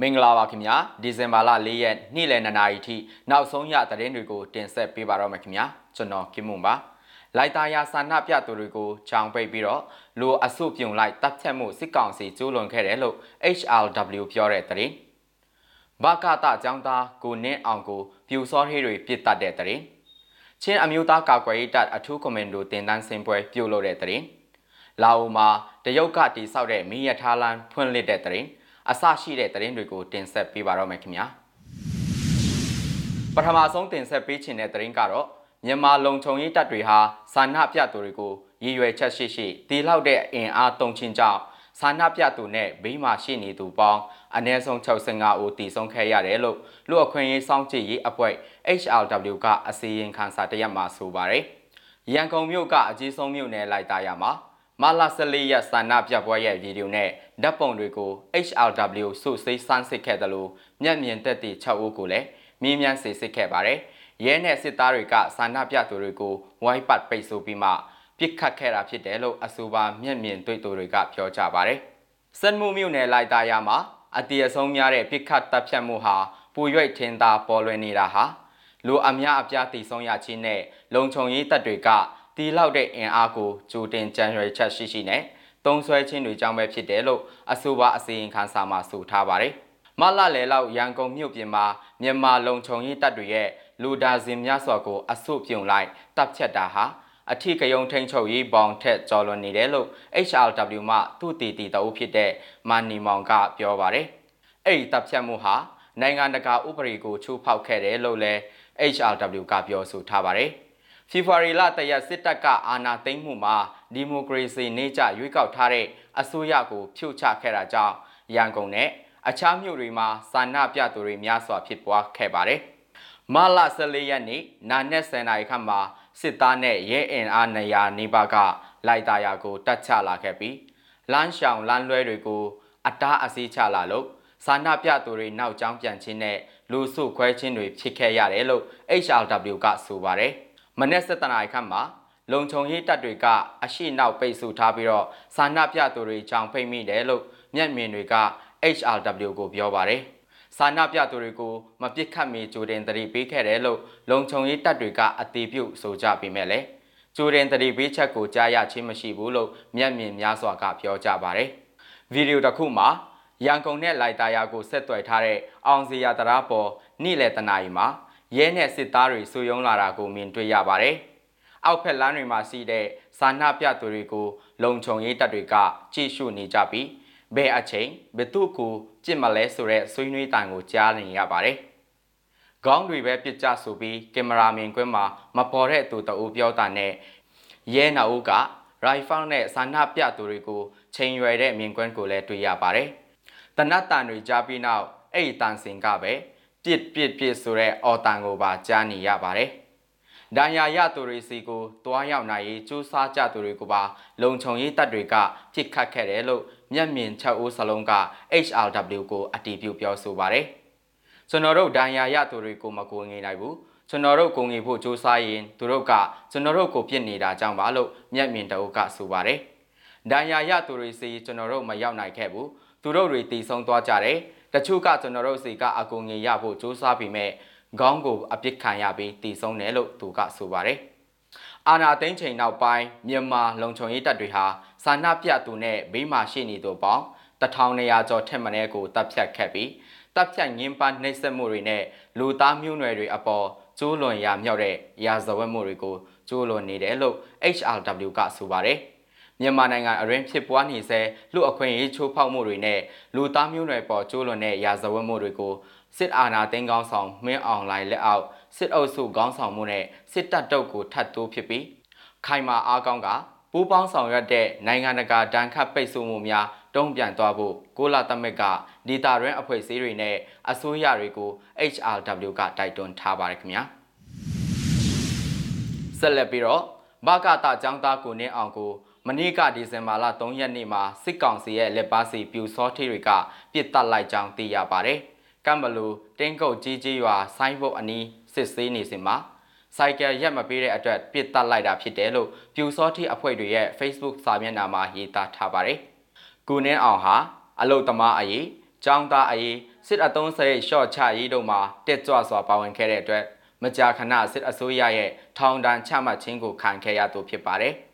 မင်္ဂလာပါခင်ဗျာဒီဇင်ဘာလ၄ရက်နေ့လယ်2နာရီထိနောက်ဆုံးရသတင်းတွေကိုတင်ဆက်ပေးပါတော့မယ်ခင်ဗျာကျွန်တော်ကင်မွန်ပါလိုက်တာယာဆန္ဒပြသူတွေကိုချောင်ပိတ်ပြီးတော့လူအစုပြုံလိုက်တပ်ဖြတ်မှုစစ်ကောင်စီကျူးလွန်ခဲ့တယ်လို့ HRW ပြောတဲ့သတင်းဘာကတာចောင်းသားကိုနင်းအောင်ကိုပြူစောဟေးတွေပြစ်တတ်တဲ့သတင်းချင်းအမျိုးသားကာကွယ်ရေးတပ်အထူးကွန်မန်ဒိုတင်တန်းစင်ပွဲပြုလုပ်တဲ့သတင်းလာအိုမှာတရုတ်ကတိစောက်တဲ့မီးရထားလမ်းဖွင့်လှစ်တဲ့သတင်း အစရှိတဲ့သတင်းတွေကိုတင်ဆက်ပေးပါတော့မယ်ခင်ဗျာပထမဆုံးတင်ဆက်ပေးချင်တဲ့သတင်းကတော့မြန်မာလုံခြုံရေးတပ်တွေဟာစာနာပြသူတွေကိုရည်ရွယ်ချက်ရှိရှိတီလောက်တဲ့အင်အားတုံချင်းကြောင့်စာနာပြသူနဲ့ဘေးမှာရှိနေသူပေါင်းအနည်းဆုံး65ဦးတည်ဆုံးခဲ့ရတယ်လို့လူအခွင့်အရေးစောင့်ကြည့်ရေးအဖွဲ့ HRW ကအစီရင်ခံစာတရက်မှာဆိုပါတယ်။ရန်ကုန်မြို့ကအကြီးဆုံးမြို့နယ်လိုက်သားရမှာ မလာ14ရက်ဆန္ဒပြပွဲရဲ့ဗီဒီယိုနဲ့ဓာတ်ပုံတွေကို HRW စုစည်းစမ်းစစ်ခဲ့တယ်လို့မျက်မြင်သက်သေ6ဦးကိုလည်းမြင်းမြန်စစ်စစ်ခဲ့ပါတယ်။ရဲနဲ့စစ်သားတွေကဆန္ဒပြသူတွေကိုဝိုင်းပတ်ပိတ်ဆို့ပြီးမှပြစ်ခတ်ခဲ့တာဖြစ်တယ်လို့အဆိုပါမျက်မြင်တွေ့သူတွေကပြောကြပါတယ်။စက်မှုမြို့နယ်လိုက်သားရမှာအတီးအဆုံးများတဲ့ပြစ်ခတ်တပ်ဖြတ်မှုဟာပူရွိတ်ထင်သာပေါ်လွင်နေတာဟာလူအများအပြားတည်ဆုံးရခြင်းနဲ့လုံခြုံရေးတပ်တွေက တီလောက်တဲ့အင်အားကိုကြိုတင်ကြံရွယ်ချက်ရှိရှိနဲ့တုံးဆွဲခြင်းတွေကြောင့်ပဲဖြစ်တယ်လို့အဆိုပါအစီရင်ခံစာမှာဆိုထားပါတယ်။မလလေလောက်ရန်ကုန်မြို့ပြင်မှာမြန်မာလုံခြုံရေးတပ်တွေရဲ့လူဒါဇင်များစွာကိုအဆုပြုံလိုက်တပ်ဖြတ်တာဟာအထီးကယုံထိန်ချုပ်ရေးပေါင်ထက်ကျော်လွန်နေတယ်လို့ HRW မှသူတည်တည်တအုပ်ဖြစ်တဲ့မာနီမောင်ကပြောပါတယ်။အဲ့ဒီတပ်ဖြတ်မှုဟာနိုင်ငံတကာဥပဒေကိုချိုးဖောက်ခဲ့တယ်လို့လည်း HRW ကပြောဆိုထားပါတယ်။ ဖေဖော်ဝါရီလတရက်စစ်တပ်ကအာဏာသိမ်းမှုမှာဒီမိုကရေစီနေကြရွေးကောက်ထားတဲ့အစိုးရကိုဖြုတ်ချခဲ့တာကြောင့်ရန်ကုန်နဲ့အခြားမြို့တွေမှာစာနာပြသူတွေများစွာဖြစ်ပွားခဲ့ပါတယ်။မလ14ရက်နေ့နာနဲ့10နာရီခန့်မှာစစ်သားနဲ့ရဲအင်အား200နီးပါးကလိုက်တာယာကိုတက်ချလာခဲ့ပြီးလမ်းရှောင်လမ်းလွဲတွေကိုအတားအဆီးချလာလို့စာနာပြသူတွေနောက်ကျောင်းပြန်ခြင်းနဲ့လူစုခွဲခြင်းတွေဖြစ်ခဲ့ရတယ်လို့ HRW ကဆိုပါတယ်။ မနေ့7နာရီခန့်မှာလုံခြုံရေးတပ်တွေကအရှိနောက်ပိတ်ဆို့ထားပြီးတော့စာနာပြသူတွေကြောင်ဖိတ်မိတယ်လို့မျက်မြင်တွေက HRW ကိုပြောပါတယ်။စာနာပြသူတွေကိုမပစ်ခတ်မီကြိုတင်တတိပေးခဲ့တယ်လို့လုံခြုံရေးတပ်တွေကအတည်ပြုဆိုကြပေမဲ့လည်းကြိုတင်တတိပေးချက်ကိုကြားရချင်းမရှိဘူးလို့မျက်မြင်များစွာကပြောကြပါတယ်။ဗီဒီယိုတစ်ခုမှာရန်ကုန်နဲ့လိုက်တာယာကိုဆက်သွယ်ထားတဲ့အောင်စီယာတရာပေါ်နေ့လယ်တနာရီမှာ ရဲနဲ့စစ်သားတွေစုယုံလာတာကိုမြင်တွေ့ရပါတယ်။အောက်ဖက်လမ်းတွေမှာရှိတဲ့စာနာပြသူတွေကိုလုံခြုံရေးတပ်တွေကကြည့်ရှုနေကြပြီးဘယ်အချိန်ဘယ်သူ့ကိုကြစ်မလဲဆိုတဲ့ဆွေးနွေးတိုင်ကိုကြားနေရပါတယ်။ခေါင်းတွေပဲပြစ်ကြဆိုပြီးကင်မရာမြင်ကွင်းမှာမပေါ်တဲ့သူတအူပြောတာနဲ့ရဲနာဦးကရိုင်ဖယ်နဲ့စာနာပြသူတွေကိုချိန်ရွယ်တဲ့မြင်ကွင်းကိုလည်းတွေ့ရပါတယ်။တနတ်တန်တွေကြားပြီးနောက်အဲ့ဒီတန်စင်ကပဲ ပြစ်ပြစ်ပြစ်ဆိုတဲ့အော်တန်ကိုပါကြားနေရပါတယ်။ဒဏ်ရာရသူတွေစီကိုတွားရောက်နိုင်ရေးစူးစမ်းကြသူတွေကိုပါလုံခြုံရေးတပ်တွေကပြစ်ခတ်ခဲ့တယ်လို့မျက်မြင်ချက်ဦးစလုံးက HRW ကိုအတည်ပြုပြောဆိုပါတယ်။ကျွန်တော်တို့ဒဏ်ရာရသူတွေကိုမကိုငေနိုင်ဘူး။ကျွန်တော်တို့ကိုငေဖို့စူးစမ်းရင်သူတို့ကကျွန်တော်တို့ကိုပြစ်နေတာကြောင့်ပါလို့မျက်မြင်တအုပ်ကဆိုပါတယ်။ဒဏ်ရာရသူတွေစီကျွန်တော်တို့မရောက်နိုင်ခဲ့ဘူး။သူတို့တွေတည်ဆုံသွားကြတယ်။ တချို့ကကျွန်တော်တို့စီကအကူငင်ရဖို့စူးစမ်းပြီးမဲ့ခေါင်းကိုအပြစ်ခံရပြီးတည်ဆုံးတယ်လို့သူကဆိုပါတယ်။အာနာသိန်းချိန်နောက်ပိုင်းမြန်မာလုံခြုံရေးတပ်တွေဟာစာနာပြသူနဲ့ဘေးမှာရှိနေသူပေါင်းတထောင်နေရာကျော်ထက်မနည်းကိုတပ်ဖြတ်ခဲ့ပြီးတပ်ဖြတ်ငင်းပန်းနှိပ်စက်မှုတွေနဲ့လူသားမျိုးနွယ်တွေအပေါ်ကျိုးလွန်ရာမြောက်တဲ့ရာဇဝတ်မှုတွေကိုကျိုးလွန်နေတယ်လို့ HRW ကဆိုပါတယ်။ မြန်မာနိုင်ငံအရင်းဖြစ်ပွားနေစေလူအခွင့်အရေးချိုးဖောက်မှုတွေနဲ့လူသားမျိုးနွယ်ပေါ်ကျိုးလွန်တဲ့ရာဇဝတ်မှုတွေကိုစစ်အာဏာသိမ်းကောင်းဆောင်မင်းအောင်လှိုင်လက်အောက်စစ်အုပ်စုခေါင်းဆောင်မှုနဲ့စစ်တပ်တုပ်ကိုထတ်တိုးဖြစ်ပြီးခိုင်မာအားကောင်းကပူးပေါင်းဆောင်ရွက်တဲ့နိုင်ငံတကာဒဏ်ခတ်ပိတ်ဆို့မှုများတုံ့ပြန်သွားဖို့ကိုလာသမက်ကဒေတာရင်းအဖွဲ့အစည်းတွေနဲ့အစိုးရတွေကို HRW ကတိုက်တွန်းထားပါတယ်ခင်ဗျာဆက်လက်ပြီးတော့ဘာကတာចောင်းသားကိုနေအောင်ကို မနေ့ကဒီဇင်ဘာလ3ရက်နေ့မှာစစ်ကောင်စီရဲ့လက်ပါစီပြူစောထိတွေကပြစ်တက်လိုက်ကြောင်းသိရပါတယ်။ကမ်ဘလူတင်းကုတ်ကြီးကြီးရွာဆိုင်းဘုတ်အနီးစစ်ဆေးနေစဉ်မှာစိုက်ကယ်ရက်မပေးတဲ့အတွက်ပြစ်တက်လိုက်တာဖြစ်တယ်လို့ပြူစောထိအဖွဲ့တွေရဲ့ Facebook စာမျက်နှာမှာရေးသားထားပါတယ်။ကုနင်းအောင်ဟာအလုတ်သမားအရေးចောင်းသားအရေးစစ်အုံစရိတ်ရှော့ချရေးတို့မှာတက်ကြွစွာပါဝင်ခဲ့တဲ့အတွက်မကြာခဏစစ်အစိုးရရဲ့ထောင်ဒဏ်ချမှတ်ခြင်းကိုခံခဲ့ရသူဖြစ်ပါတယ်။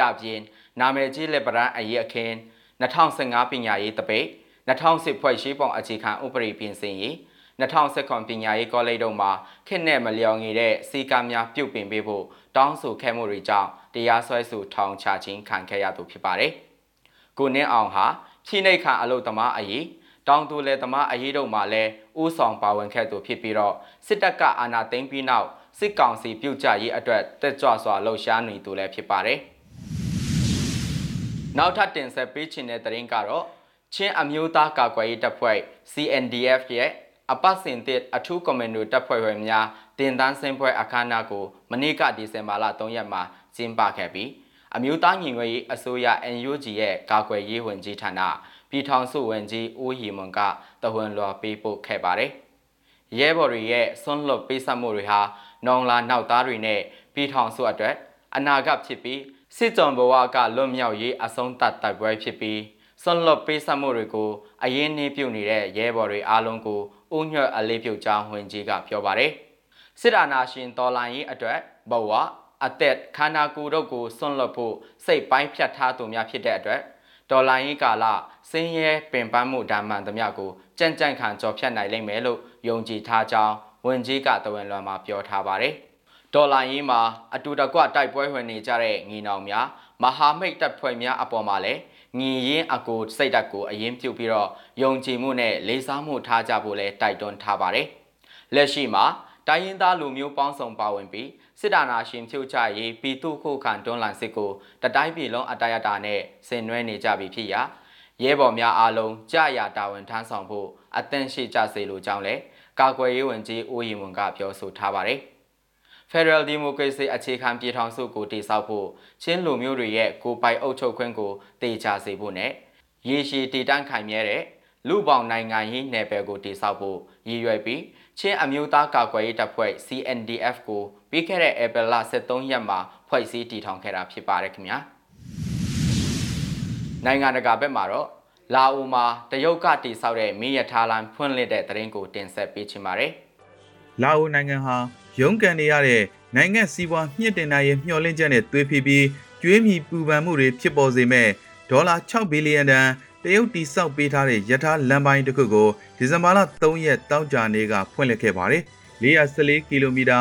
ဒါပြင်နာမည်ကြီးလက်ပရန်အရေးအခင်း2015ပညာရေးတပိတ်2010ဖွဲ့ရှိပုံအခြေခံဥပဒေပြင်ဆင်ရေး2019ပညာရေးကောလိပ်တို့မှာခက်နဲ့မလျော်ငီတဲ့စီကံများပြုတ်ပင်ပေးဖို့တောင်းဆိုခဲ့မှုတွေကြောင့်တရားစွဲဆိုထောင်ချခြင်းခံခဲ့ရသူဖြစ်ပါတယ်။ကိုနင်းအောင်ဟာဖြိနှိတ်ခါအလုသမားအရေးတောင်သူလယ်သမားအရေးတို့မှာလည်းဥဆောင်ပါဝင်ခဲ့သူဖြစ်ပြီးတော့စစ်တပ်ကအာဏာသိမ်းပြီးနောက်စစ်ကောင်စီပြုတ်ကျရေးအတွက်တက်ကြွစွာလှုပ်ရှားနေသူလည်းဖြစ်ပါတယ်။ နောက်ထပ်တင်ဆက်ပေးချင်တဲ့သတင်းကတော့ချင်းအမျိုးသားကာကွယ်ရေးတပ်ဖွဲ့ CNDF ရဲ့အပတ်စဉ်သစ်အထူးကွန်မန်ဒိုတပ်ဖွဲ့ဝင်များတင်တန်းစင်ပွဲအခမ်းအနားကိုမနေ့ကဒီဇင်ဘာလ3ရက်မှာကျင်းပခဲ့ပြီးအမျိုးသားညီညွတ်ရေးအစိုးရ NUG ရဲ့ကာကွယ်ရေးဝန်ကြီးဌာနပြည်ထောင်စုဝန်ကြီးဦးရီမွန်ကတဟွန်လွာပေးပို့ခဲ့ပါတယ်။ရဲဘော်တွေရဲ့ဆွန့်လွတ်ပေးဆက်မှုတွေဟာနောင်လာနောက်သားတွေနဲ့ပြည်ထောင်စုအတွက်အနာဂတ်ဖြစ်ပြီး စစ်ကြုံဘဝကလွတ်မြောက်ရေးအဆုံးသတ်တိုက်ပွဲဖြစ်ပြီးဆွန့်လွတ်ပေးဆက်မှုတွေကိုအရင်နှင်းပြုတ်နေတဲ့ရဲဘော်တွေအားလုံးကိုဦးညွတ်အလေးပြုတ်ကြောင်းဝန်ကြီးကပြောပါတယ်။စစ်အာဏာရှင်တော်လှန်ရေးအတွက်ဘဝအသက်ခန္ဓာကိုယ်တို့ကိုဆွန့်လွတ်ဖို့စိတ်ပိုင်းဖြတ်ထားသူများဖြစ်တဲ့အတွက်ဒေါ်လာရင်းကာလစင်းရဲပင်ပန်းမှုဓမ္မန်သမျှကိုကြံ့ကြံ့ခံကြော်ဖြတ်နိုင်လိမ့်မယ်လို့ယုံကြည်ထားကြောင်းဝန်ကြီးကတဝန်လွန်မှာပြောထားပါတယ်။ ဒေါ်လာရင်းမှာအတူတကွတိုက်ပွဲဝင်နေကြတဲ့ညီနောင်များမဟာမိတ်တပ်ဖွဲ့များအပေါ်မှာလည်းညီရင်းအကိုစိတ်ဓာတ်ကိုအရင်ပြုတ်ပြီးတော့ယုံကြည်မှုနဲ့လေးစားမှုထားကြဖို့လဲတိုက်တွန်းထားပါတယ်။လက်ရှိမှာတိုင်းရင်းသားလူမျိုးပေါင်းစုံပါဝင်ပြီးစစ်တာနာရှင်ဖြုတ်ချရေးပြည်သူ့ခုခံတွန်းလှန်စစ်ကိုတတိုင်းပြည်လုံးအတရတာနဲ့ဆင်နွှဲနေကြပြီဖြစ်ရာရဲဘော်များအားလုံးကြာရတာဝန်ထမ်းဆောင်ဖို့အသင့်ရှိကြစေလိုကြောင်းလည်းကာကွယ်ရေးဝန်ကြီးဦးရင်ဝန်ကပြောဆိုထားပါတယ်။ Federal Democracy အခြေခံပြည်ထောင်စုကိုတည်ဆောက်ဖို့ချင်းလူမျိုးတွေရဲ့ကိုပိုင်အုပ်ချုပ်ခွင့်ကိုတည်ချစေဖို့နဲ့ရေရှည်တည်တံ့ခိုင်မြဲတဲ့လူပေါင်းနိုင်ငံရေးနယ်ပယ်ကိုတည်ဆောက်ဖို့ရည်ရွယ်ပြီးချင်းအမျိုးသားကာကွယ်ရေးတပ်ဖွဲ့ CNDF ကိုပြီးခဲ့တဲ့ဧပြီလ23ရက်မှာဖွဲ့စည်းတည်ထောင်ခဲ့တာဖြစ်ပါတယ်ခင်ဗျာနိုင်ငံတကာဘက်မှာတော့လာအိုမှာတရုတ်ကတည်ဆောက်တဲ့မင်းရထားလမ်းဖွင့်လှစ်တဲ့သတင်းကိုတင်ဆက်ပေးချင်ပါတယ်လာအိုနိုင်ငံဟာ ရုန်းကန်နေရတဲ့နိုင်ငံစီးပွားမြင့်တင်နိုင်ရဲ့မျှော်လင့်ချက်နဲ့သွေးဖီပြီးကျွေးမြီပူပန်မှုတွေဖြစ်ပေါ်စေမဲ့ဒေါ်လာ6ဘီလီယံတန်တရုတ်တီဆောက်ပေးထားတဲ့ယထာလမ်းပိုင်းတစ်ခုကိုဒီဇင်ဘာလ3ရက်တောက်ကြနေ့ကဖွင့်လှစ်ခဲ့ပါတယ်။414ကီလိုမီတာ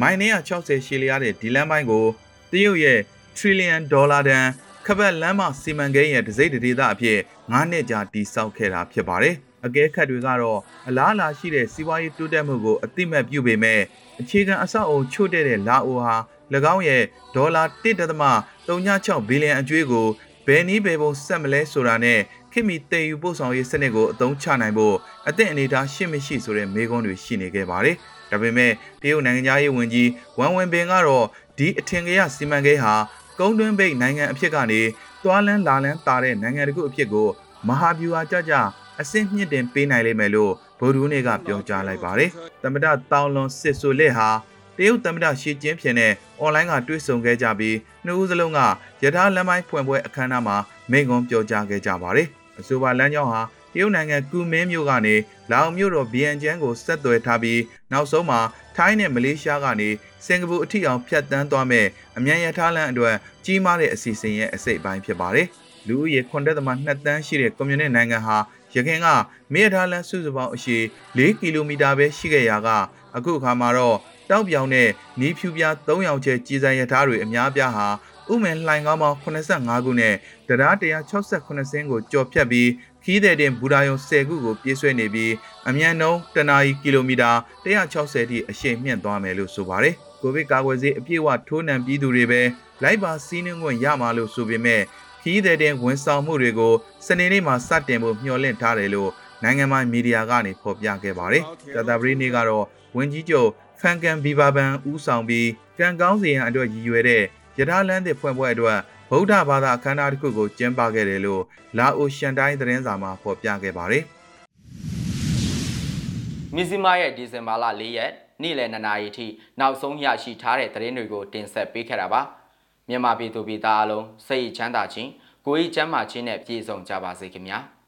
မိုင်960ရှည်လျားတဲ့ဒီလမ်းပိုင်းကိုတရုတ်ရဲ့ trillion ဒေါ်လာတန်ခပတ်လမ်းမစီမံကိန်းရဲ့ဒစိမ့်ဒေသအဖြစ်9နှစ်ကြာတီဆောက်ခဲ့တာဖြစ်ပါတယ်။ အကဲခတ်တွေကတော့အလားအလာရှိတဲ့စီးပွားရေးတိုးတက်မှုကိုအတိမတ်ပြုပေမဲ့အခြေခံအဆောက်အုံချို့တဲ့တဲ့လာအိုဟာ၎င်းရဲ့ဒေါ်လာ1.36ဘီလီယံအကျွေးကိုဘယ်နည်းဘယ်ပုံဆက်မလဲဆိုတာနဲ့ခင်မီတည်ယူပို့ဆောင်ရေးစနစ်ကိုအသုံးချနိုင်ဖို့အသင့်အနေထားရှိမရှိဆိုတဲ့မေးခွန်းတွေရှိနေခဲ့ပါတယ်။ဒါပေမဲ့တရုတ်နိုင်ငံသားရေးဝန်ကြီးဝမ်ဝင်ပင်ကတော့ဒီအထင်ကရစီမံကိန်းဟာကုန်းတွင်းပိတ်နိုင်ငံအဖြစ်ကနေသွားလန်းလာလန်းတာတဲ့နိုင်ငံတခုအဖြစ်ကိုမဟာဗျူဟာကြကြ အဆင့်မြင့်တင်ပေးနိုင်လိမ့်မယ်လို့ဗိုလ်ဒူးနေကပြောကြားလိုက်ပါတယ်။သမ္မတတောင်လွန်စစ်ဆိုလက်ဟာတရုတ်သမ္မတရှီကျင်းဖျင်နဲ့အွန်လိုင်းကတွေ့ဆုံခဲ့ကြပြီးနှစ်ဦးစလုံးကယထာလမ်းပိုင်းဖွင့်ပွဲအခမ်းအနားမှာမိန့်ခွန်းပြောကြားခဲ့ကြပါတယ်။အဆိုပါလမ်းကြောင်းဟာတရုတ်နိုင်ငံကူမင်းမြို့ကနေလာအိုမြို့တော်ဗီယန်ကျန်းကိုဆက်သွယ်ထားပြီးနောက်ဆုံးမှာထိုင်းနဲ့မလေးရှားကနေစင်ကာပူအထိအောင်ဖြတ်တန်းသွားမဲ့အမြန်ရထားလမ်းအတွက်ကြီးမားတဲ့အစီအစဉ်ရဲ့အစိတ်အပိုင်းဖြစ်ပါတယ်။လူဦးရေ9.2တန်းရှိတဲ့ကွန်မြူနစ်နိုင်ငံဟာ ရခိုင်ကမြေထားလမ်းစုစုပေါင်းအရှည်4ကီလိုမီတာပဲရှိခဲ့ရာကအခုအခါမှာတော့တောက်ပြောင်နဲ့နီးဖြူပြား3ယောက်ကျဲကြီးစံရထားတွေအများပြားဟာဥမင်လှိုင်ကောင်းပေါင်း85ခုနဲ့တရား168စင်းကိုကြော်ဖြတ်ပြီးခီးတဲ့တင်ဘူရာယုံ10ခုကိုပြေးဆွဲနေပြီးအမြန်နှုန်းတနာရီကီလိုမီတာ160ထိအရှိန်မြင့်သွားမယ်လို့ဆိုပါတယ်။ကိုဗစ်ကာကွယ်ဆေးအပြည့်အဝထိုးနှံပြီးသူတွေပဲလိုက်ပါစီးနှင်းခွင့်ရမှာလို့ဆိုပေမဲ့ ခီးတဲ့တင်ဝန်ဆောင်မှုတွေကိုစနေနေ့မှာစတင်ဖို့မျှော်လင့်ထားတယ်လို့နိုင်ငံပိုင်မီဒီယာကနေဖော်ပြခဲ့ပါတယ်။ကြာသပတေးနေ့ကတော့ဝန်ကြီးချုပ်ဖန်ကန်ဘီဘာဘန်ဦးဆောင်ပြီးကံကောင်းစီရန်အတွက်ရည်ရွယ်တဲ့ယထာလန်းသစ်ဖွင့်ပွဲအတွက်ဗုဒ္ဓဘာသာအခမ်းအနားတစ်ခုကိုကျင်းပခဲ့တယ်လို့လာအိုရှန်တိုင်းသတင်းစာမှာဖော်ပြခဲ့ပါတယ်။မီဇီမာရဲ့ဒီဇင်ဘာလ၄ရက်နေ့လယ်2နာရီထိနောက်ဆုံးရရှိထားတဲ့သတင်းတွေကိုတင်ဆက်ပေးခဲ့တာပါ။ မြန်မာပြည်သူပြည်သားအလုံးစိတ်ချမ်းသာခြင်းကိုယ်ဤချမ်းသာခြင်းနဲ့ပြည့်စုံကြပါစေခင်ဗျာ။